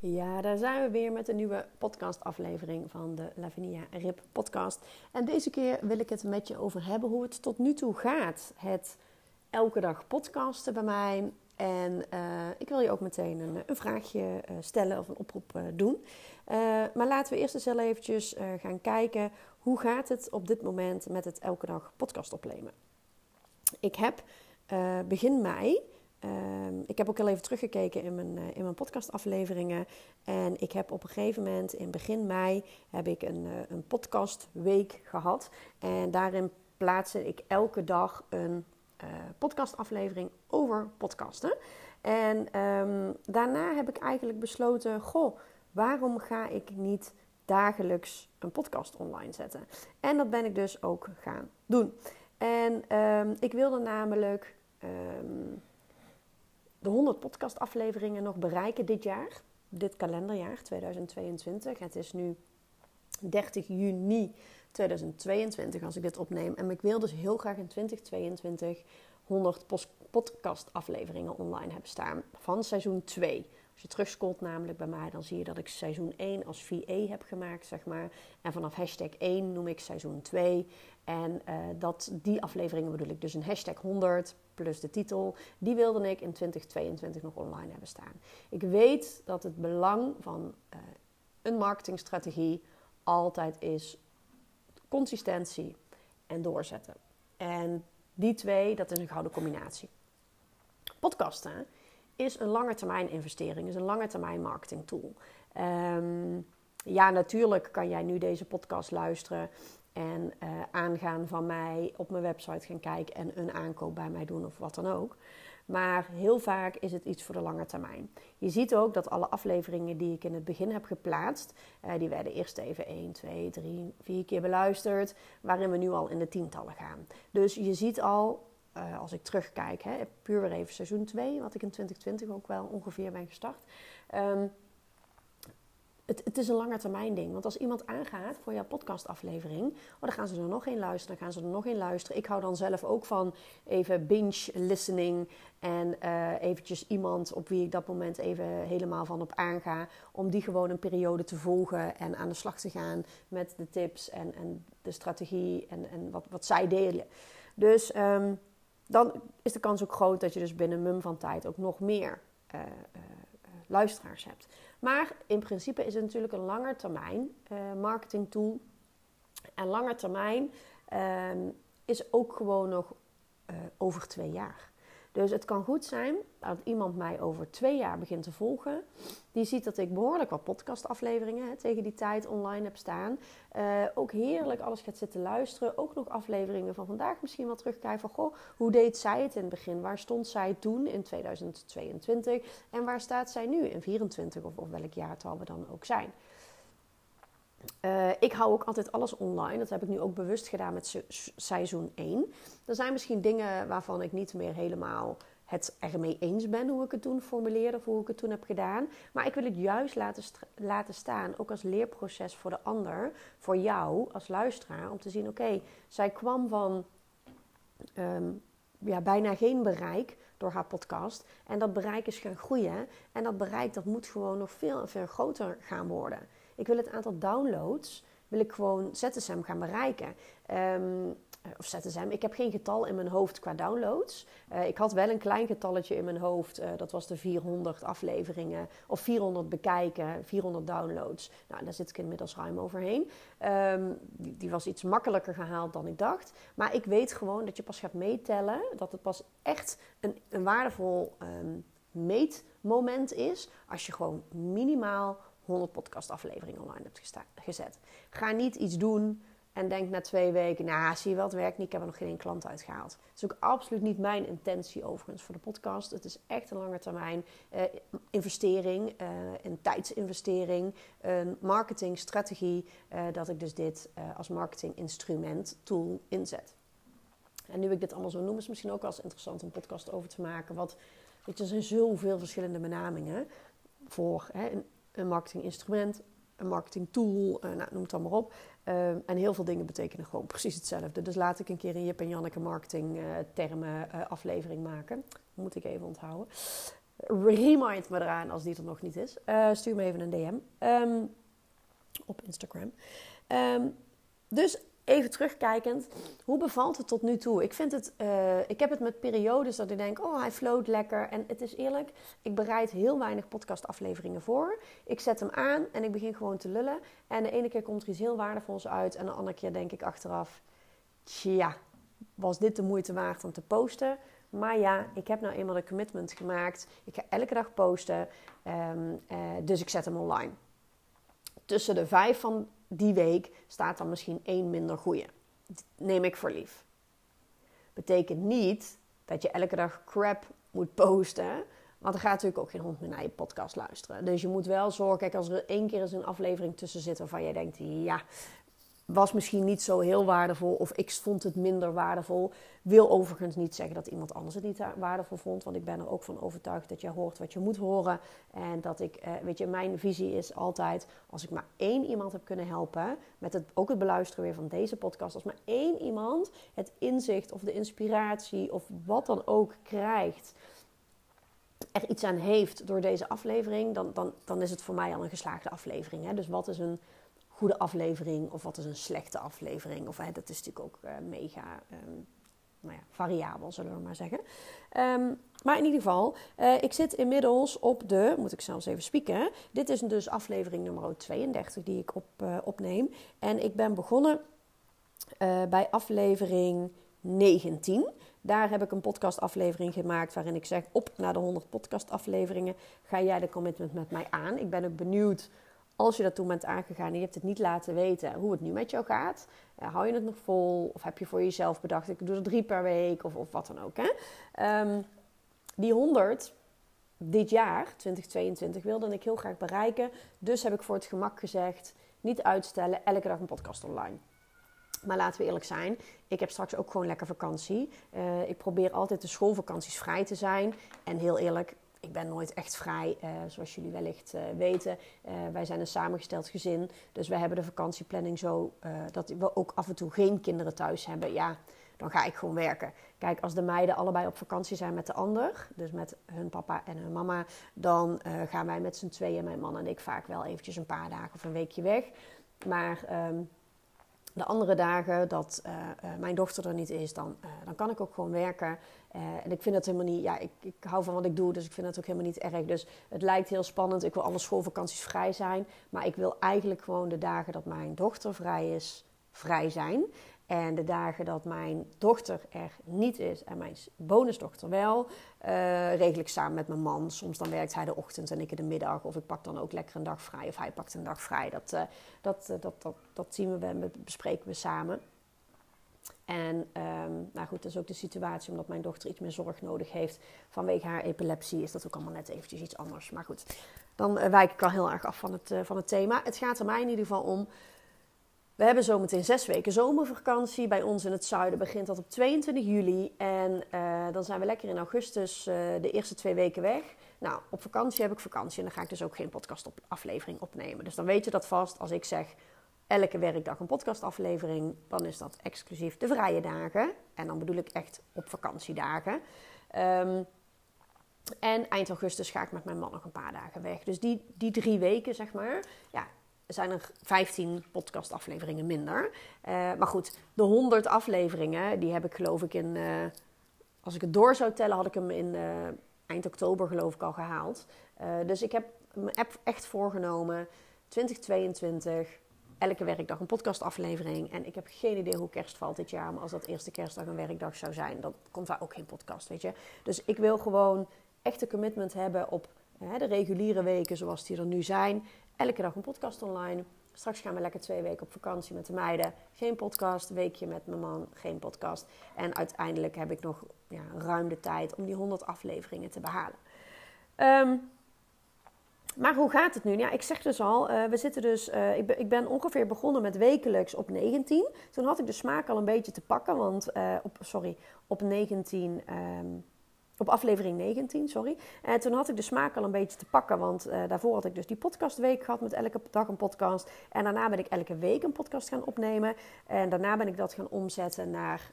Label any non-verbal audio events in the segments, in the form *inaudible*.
Ja, daar zijn we weer met een nieuwe podcastaflevering van de Lavinia Rip podcast. En deze keer wil ik het met je over hebben hoe het tot nu toe gaat. Het elke dag podcasten bij mij. En uh, ik wil je ook meteen een, een vraagje uh, stellen of een oproep uh, doen. maar laten we eerst eens heel eventjes gaan kijken hoe gaat het op dit moment met het elke dag podcast opnemen. Ik heb begin mei Um, ik heb ook al even teruggekeken in mijn, uh, in mijn podcastafleveringen. En ik heb op een gegeven moment in begin mei heb ik een, uh, een podcastweek gehad. En daarin plaatste ik elke dag een uh, podcastaflevering over podcasten. En um, daarna heb ik eigenlijk besloten: goh, waarom ga ik niet dagelijks een podcast online zetten? En dat ben ik dus ook gaan doen. En um, ik wilde namelijk de 100 podcastafleveringen nog bereiken dit jaar, dit kalenderjaar 2022. Het is nu 30 juni 2022 als ik dit opneem. En ik wil dus heel graag in 2022 100 podcastafleveringen online hebben staan van seizoen 2. Als je terugscrollt namelijk bij mij, dan zie je dat ik seizoen 1 als VA heb gemaakt, zeg maar. En vanaf hashtag 1 noem ik seizoen 2. En uh, dat, die afleveringen bedoel ik dus een hashtag 100 plus de titel. Die wilde ik in 2022 nog online hebben staan. Ik weet dat het belang van uh, een marketingstrategie altijd is consistentie en doorzetten. En die twee, dat is een gouden combinatie. Podcasten is een lange termijn investering, is een lange termijn marketing tool. Um, ja, natuurlijk kan jij nu deze podcast luisteren en uh, aangaan van mij op mijn website gaan kijken en een aankoop bij mij doen of wat dan ook. Maar heel vaak is het iets voor de lange termijn. Je ziet ook dat alle afleveringen die ik in het begin heb geplaatst, uh, die werden eerst even 1, 2, 3, 4 keer beluisterd, waarin we nu al in de tientallen gaan. Dus je ziet al, uh, als ik terugkijk, hè, puur weer even seizoen 2, wat ik in 2020 ook wel ongeveer ben gestart. Um, het, is een lange termijn ding. Want als iemand aangaat voor jouw podcastaflevering, oh, dan gaan ze er nog in luisteren, dan gaan ze er nog in luisteren. Ik hou dan zelf ook van even binge listening en uh, eventjes iemand op wie ik dat moment even helemaal van op aanga, om die gewoon een periode te volgen en aan de slag te gaan met de tips en, en de strategie en, en wat, wat zij delen. Dus um, dan is de kans ook groot dat je dus binnen mum van tijd ook nog meer uh, uh, luisteraars hebt. Maar in principe is het natuurlijk een langer termijn uh, marketing tool. En langer termijn um, is ook gewoon nog uh, over twee jaar. Dus het kan goed zijn dat iemand mij over twee jaar begint te volgen. Die ziet dat ik behoorlijk wat podcastafleveringen hè, tegen die tijd online heb staan. Uh, ook heerlijk alles gaat zitten luisteren. Ook nog afleveringen van vandaag misschien wel terugkijken van... Goh, hoe deed zij het in het begin? Waar stond zij toen in 2022? En waar staat zij nu in 2024 of, of welk jaartal we dan ook zijn? Uh, ik hou ook altijd alles online. Dat heb ik nu ook bewust gedaan met se seizoen 1. Er zijn misschien dingen waarvan ik niet meer helemaal het ermee eens ben hoe ik het toen formuleerde of hoe ik het toen heb gedaan. Maar ik wil het juist laten, laten staan, ook als leerproces voor de ander, voor jou als luisteraar, om te zien: oké, zij kwam van um, ja, bijna geen bereik door haar podcast. En dat bereik is gaan groeien. En dat bereik dat moet gewoon nog veel en veel groter gaan worden. Ik wil het aantal downloads wil ik gewoon ZSM gaan bereiken. Um, of ZSM. Ik heb geen getal in mijn hoofd qua downloads. Uh, ik had wel een klein getalletje in mijn hoofd. Uh, dat was de 400 afleveringen. Of 400 bekijken, 400 downloads. Nou, daar zit ik inmiddels ruim overheen. Um, die, was iets makkelijker gehaald dan ik dacht. Maar ik weet gewoon dat je pas gaat meetellen. Dat het pas echt een, een waardevol um, meetmoment is. Als je gewoon minimaal 100 podcastafleveringen online hebt gezet. Ga niet iets doen en denk na twee weken, nou zie je wel, het werkt niet, ik heb er nog geen klant uitgehaald. Dat is ook absoluut niet mijn intentie overigens voor de podcast. Het is echt een lange termijn uh, investering, uh, een tijdsinvestering, een marketingstrategie, uh, dat ik dus dit als marketinginstrument, tool inzet. En nu ik dit allemaal zo noem, is misschien ook wel eens interessant een podcast over te maken. Je, er zijn zoveel verschillende benamingen voor hè, een, marketinginstrument, een marketingtool, uh, nou, noem het dan maar op. Uh, en heel veel dingen betekenen gewoon precies hetzelfde. Dus laat ik een keer een Jip en Janneke marketing uh, termen aflevering maken. Moet ik even onthouden. Remind me eraan als die er nog niet is. stuur me even een DM ehm, op Instagram. Um, dus even terugkijkend, hoe bevalt het tot nu toe? Ik, vind het, uh, ik heb het met periodes dat ik denk, oh hij floot lekker. En het is eerlijk, ik bereid heel weinig podcastafleveringen voor. Ik zet hem aan en ik begin gewoon te lullen. En de ene keer komt er iets heel waardevols uit. En de andere keer denk ik achteraf, tja, was dit de moeite waard om te posten? Maar ja, ik heb nou eenmaal een commitment gemaakt. Ik ga elke dag posten. Um, uh, dus ik zet hem online. Tussen de vijf van die week staat dan misschien één minder goede. neem ik voor lief. Betekent niet dat je elke dag crap moet posten. Want er gaat natuurlijk ook geen hond meer naar je podcast luisteren. Dus je moet wel zorgen, kijk, als er één keer eens een aflevering tussen zit waarvan jij denkt, ja, was misschien niet zo heel waardevol of ik vond het minder waardevol. Wil overigens niet zeggen dat iemand anders het niet waardevol vond, want ik ben er ook van overtuigd dat je hoort wat je moet horen. En dat ik, eh, weet je, mijn visie is altijd, als ik maar één iemand heb kunnen helpen, met het, ook het beluisteren weer van deze podcast, als maar één iemand het inzicht of de inspiratie of wat dan ook krijgt, er iets aan heeft door deze aflevering, dan, dan, dan is het voor mij al een geslaagde aflevering. Hè? Dus wat is een goede aflevering of wat is een slechte aflevering. Of hè, dat is natuurlijk ook uh, mega um, nou ja, variabel, zullen we maar zeggen. Um, maar in ieder geval, uh, ik zit inmiddels op de, moet ik zelfs even spieken. Dit is dus aflevering nummer 32 die ik op, uh, opneem. En ik ben begonnen bij aflevering 19. Daar heb ik een podcastaflevering gemaakt waarin ik zeg: op naar de 100 podcastafleveringen ga jij de commitment met mij aan. Ik ben ook benieuwd als je dat toen bent aangegaan en je hebt het niet laten weten hoe het nu met jou gaat, uh, hou je het nog vol? Of heb je voor jezelf bedacht, ik doe er drie per week of, of wat dan ook. Hè? Um, die 100 dit jaar, 2022, wilde ik heel graag bereiken. Dus heb ik voor het gemak gezegd, niet uitstellen, elke dag een podcast online. Maar laten we eerlijk zijn, ik heb straks ook gewoon lekker vakantie. Uh, ik probeer altijd de schoolvakanties vrij te zijn. En heel eerlijk, ik ben nooit echt vrij, uh, zoals jullie wellicht uh, weten. Uh, wij zijn een samengesteld gezin, dus we hebben de vakantieplanning zo dat we ook af en toe geen kinderen thuis hebben. Ja, dan ga ik gewoon werken. Kijk, als de meiden allebei op vakantie zijn met de ander, dus met hun papa en hun mama, dan gaan wij met z'n tweeën, mijn man en ik, vaak wel eventjes een paar dagen of een weekje weg. Maar um, de andere dagen dat mijn dochter er niet is, dan, dan kan ik ook gewoon werken. En ik vind het helemaal niet, ja, ik, ik hou van wat ik doe, dus ik vind het ook helemaal niet erg. Dus het lijkt heel spannend. Ik wil alle schoolvakanties vrij zijn. Maar ik wil eigenlijk gewoon de dagen dat mijn dochter vrij is, vrij zijn. En de dagen dat mijn dochter er niet is en mijn bonusdochter wel, uh, regel ik samen met mijn man. Soms dan werkt hij de ochtend en ik in de middag. Of ik pak dan ook lekker een dag vrij of hij pakt een dag vrij. Dat, uh, dat, dat, dat, dat zien we en bespreken we samen. En um, nou goed, dat is ook de situatie omdat mijn dochter iets meer zorg nodig heeft vanwege haar epilepsie. Is dat ook allemaal net eventjes iets anders. Maar goed, dan wijk ik al heel erg af van het, van het thema. Het gaat er mij in ieder geval om we hebben zometeen zes weken zomervakantie. Bij ons in het zuiden begint dat op 22 juli. En uh, dan zijn we lekker in augustus de eerste twee weken weg. Nou, op vakantie heb ik vakantie en dan ga ik dus ook geen podcastaflevering opnemen. Dus dan weet je dat vast. Als ik zeg elke werkdag een podcastaflevering, dan is dat exclusief de vrije dagen. En dan bedoel ik echt op vakantiedagen. Um, en eind augustus ga ik met mijn man nog een paar dagen weg. Dus die, die drie weken, zeg maar, ja, zijn er 15 podcastafleveringen minder. Uh, maar goed, de 100 afleveringen, die heb ik geloof ik in... Uh, als ik het door zou tellen, had ik hem in uh, eind oktober geloof ik al gehaald. dus ik heb me echt voorgenomen, 2022, elke werkdag een podcastaflevering. En ik heb geen idee hoe kerst valt dit jaar. Maar als dat eerste kerstdag een werkdag zou zijn, dan komt daar ook geen podcast, weet je. Dus ik wil gewoon echt een commitment hebben op hè, de reguliere weken zoals die er nu zijn. Elke dag een podcast online. Straks gaan we lekker twee weken op vakantie met de meiden. Geen podcast. Weekje met mijn man. Geen podcast. En uiteindelijk heb ik nog ja, ruim de tijd om die 100 afleveringen te behalen. Um, maar hoe gaat het nu? Ja, ik zeg dus al, uh, we zitten dus, uh, ik, ben, ik, ben, ongeveer begonnen met wekelijks op 19. Toen had ik de smaak al een beetje te pakken, want uh, op, sorry, op 19, um, op aflevering 19, sorry. En toen had ik de smaak al een beetje te pakken, want daarvoor had ik dus die podcastweek gehad met elke dag een podcast. En daarna ben ik elke week een podcast gaan opnemen. En daarna ben ik dat gaan omzetten naar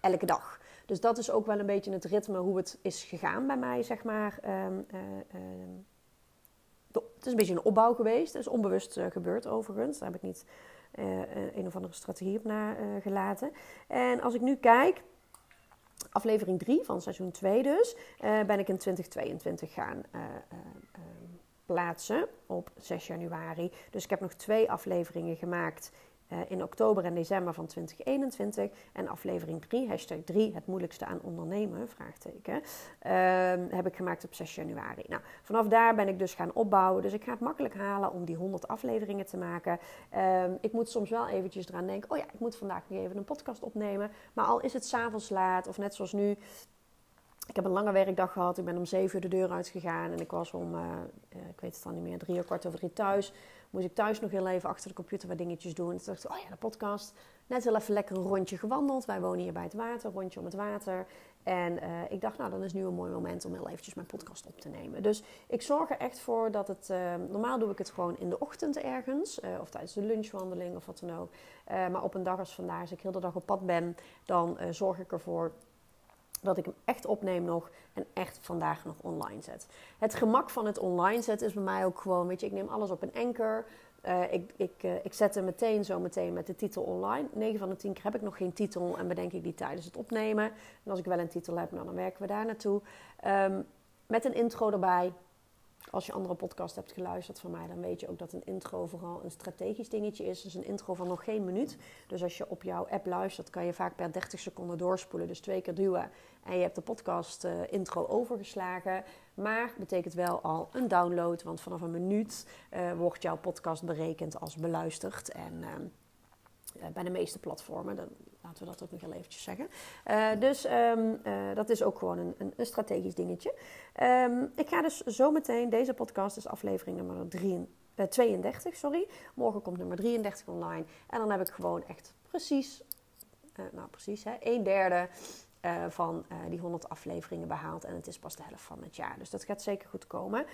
elke dag. Dus dat is ook wel een beetje het ritme hoe het is gegaan bij mij, zeg maar. Um, het is een beetje een opbouw geweest. Het is onbewust uh, gebeurd overigens. Daar heb ik niet uh, een of andere strategie op nagelaten. en als ik nu kijk, aflevering 3 van seizoen 2 dus, ben ik in 2022 gaan plaatsen op 6 januari. Dus ik heb nog twee afleveringen gemaakt uh, in oktober en december van 2021. En aflevering 3, hashtag 3, het moeilijkste aan ondernemen, vraagteken, uh, heb ik gemaakt op 6 januari. Nou, vanaf daar ben ik dus gaan opbouwen. Dus ik ga het makkelijk halen om die 100 afleveringen te maken. Uh, ik moet soms wel eventjes eraan denken, oh ja, ik moet vandaag nog even een podcast opnemen. Maar al is het s'avonds laat, of net zoals nu, ik heb een lange werkdag gehad. Ik ben om zeven uur de deur uitgegaan. En ik was om, uh, ik weet het dan niet meer, drie uur kwart over drie thuis moest ik thuis nog heel even achter de computer wat dingetjes doen. En toen dacht ik, oh ja, de podcast. Net heel even lekker een rondje gewandeld. Wij wonen hier bij het water, rondje om het water. En uh, ik dacht, nou, dan is nu een mooi moment om heel eventjes mijn podcast op te nemen. Dus ik zorg er echt voor dat het... Normaal doe ik het gewoon in de ochtend ergens. Of tijdens de lunchwandeling of wat dan ook. maar op een dag als vandaag, als ik heel de dag op pad ben... dan zorg ik ervoor dat ik hem echt opneem nog en echt vandaag nog online zet. Het gemak van het online zetten is bij mij ook gewoon, weet je, ik neem alles op een anker. Uh, ik, ik, uh, ik zet hem meteen zo meteen met de titel online. 9 van de 10 keer heb ik nog geen titel en bedenk ik die tijdens het opnemen. En als ik wel een titel heb, nou, dan werken we daar naartoe. Um, met een intro erbij, als je andere podcast hebt geluisterd van mij, dan weet je ook dat een intro vooral een strategisch dingetje is. Dus een intro van nog geen minuut. Dus als je op jouw app luistert, kan je vaak per 30 seconden doorspoelen. Dus twee keer duwen en je hebt de podcast uh, intro overgeslagen. Maar betekent wel al een download, want vanaf een minuut uh, wordt jouw podcast berekend als beluisterd. En uh, bij de meeste platformen, dan laten we dat ook nog heel eventjes zeggen. Uh, dus um, uh, dat is ook gewoon een, een, strategisch dingetje. Um, ik ga dus zometeen, deze podcast is aflevering nummer 3, uh, 32, sorry. Morgen komt nummer 33 online. En dan heb ik gewoon echt precies, nou precies, hè, een derde van die 100 afleveringen behaald. En het is pas de helft van het jaar. Dus dat gaat zeker goed komen.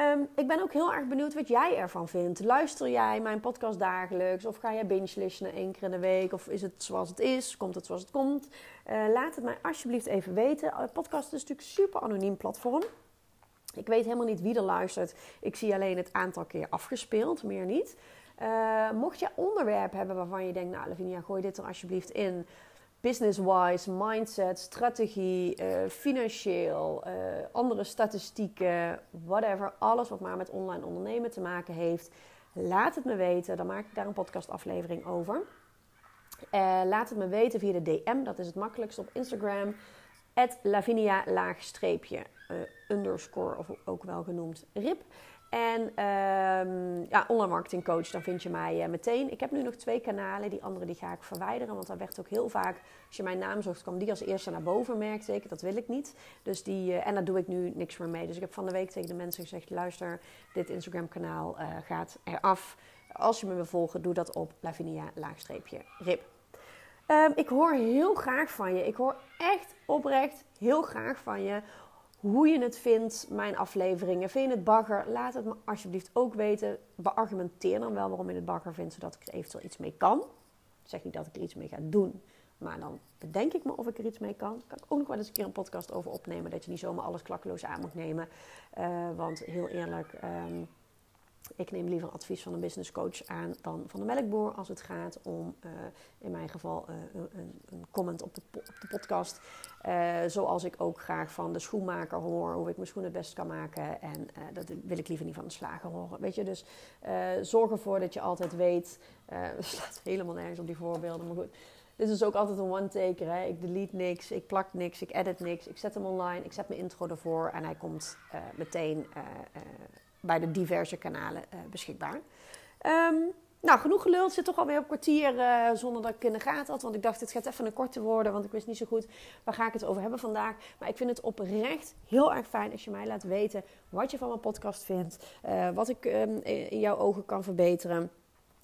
Um, ik ben ook heel erg benieuwd wat jij ervan vindt. Luister jij mijn podcast dagelijks? Of ga jij binge-listen één keer in de week? Of is het zoals het is? Komt het zoals het komt? Uh, laat het mij alsjeblieft even weten. Uh, podcast is natuurlijk super anoniem platform. Ik weet helemaal niet wie er luistert. Ik zie alleen het aantal keer afgespeeld, meer niet. Uh, mocht je onderwerp hebben waarvan je denkt... Nou, Lavinia, gooi dit er alsjeblieft in business-wise, mindset, strategie, uh, financieel, uh, andere statistieken, whatever. Alles wat maar met online ondernemen te maken heeft. Laat het me weten. Dan maak ik daar een podcastaflevering over. Uh, laat het me weten via de DM. Dat is het makkelijkst op Instagram. Lavinia laagstreepje underscore of ook wel genoemd RIP. En um, ja, online marketing coach, dan vind je mij uh, meteen. Ik heb nu nog twee kanalen. Die andere die ga ik verwijderen. Want daar werd ook heel vaak, als je mijn naam zocht, kwam die als eerste naar boven, merkte ik. Dat wil ik niet. Dus die, uh, en daar doe ik nu niks meer mee. Dus ik heb van de week tegen de mensen gezegd: luister, dit Instagram kanaal uh, gaat eraf. Als je me wil volgen, doe dat op Lavinia-rip. Um, ik hoor heel graag van je. Ik hoor echt oprecht heel graag van je hoe je het vindt, mijn afleveringen. Vind je het bagger? Laat het me alsjeblieft ook weten. Beargumenteer dan wel waarom je het bagger vindt, zodat ik er eventueel iets mee kan. Zeg niet dat ik er iets mee ga doen, maar dan bedenk ik me of ik er iets mee kan. Kan ik ook nog wel eens een keer een podcast over opnemen, dat je niet zomaar alles klakkeloos aan moet nemen. Uh, want heel eerlijk, um, ik neem liever advies van een business coach aan dan van de melkboer als het gaat om, uh, in mijn geval, uh, een, een, comment op de, op de podcast. Uh, zoals ik ook graag van de schoenmaker hoor hoe ik mijn schoen het best kan maken. En dat wil ik liever niet van de slager horen. Weet je, dus zorg ervoor dat je altijd weet. *laughs* Het slaat helemaal nergens op die voorbeelden, maar goed. Dit is ook altijd een one-taker. Ik delete niks, ik plak niks, ik edit niks. Ik zet hem online, ik zet mijn intro ervoor en hij komt meteen bij de diverse kanalen uh, beschikbaar. Um, nou, genoeg geluld. Zit toch alweer op kwartier uh, zonder dat ik in de gaten had. Want ik dacht, het gaat even een korte worden. Want ik wist niet zo goed waar ga ik het over hebben vandaag. Maar ik vind het oprecht heel erg fijn als je mij laat weten wat je van mijn podcast vindt. Uh, wat ik um, in jouw ogen kan verbeteren.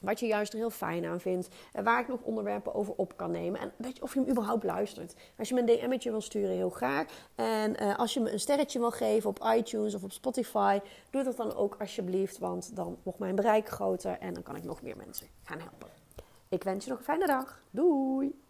Wat je juist er heel fijn aan vindt. Waar ik nog onderwerpen over op kan nemen. En weet je, of je hem überhaupt luistert. Als je me een DM'tje wil sturen, heel graag. En uh, als je me een sterretje wil geven op iTunes of op Spotify. Doe dat dan ook alsjeblieft. Want dan wordt mijn bereik groter. En dan kan ik nog meer mensen gaan helpen. Ik wens je nog een fijne dag. Doei!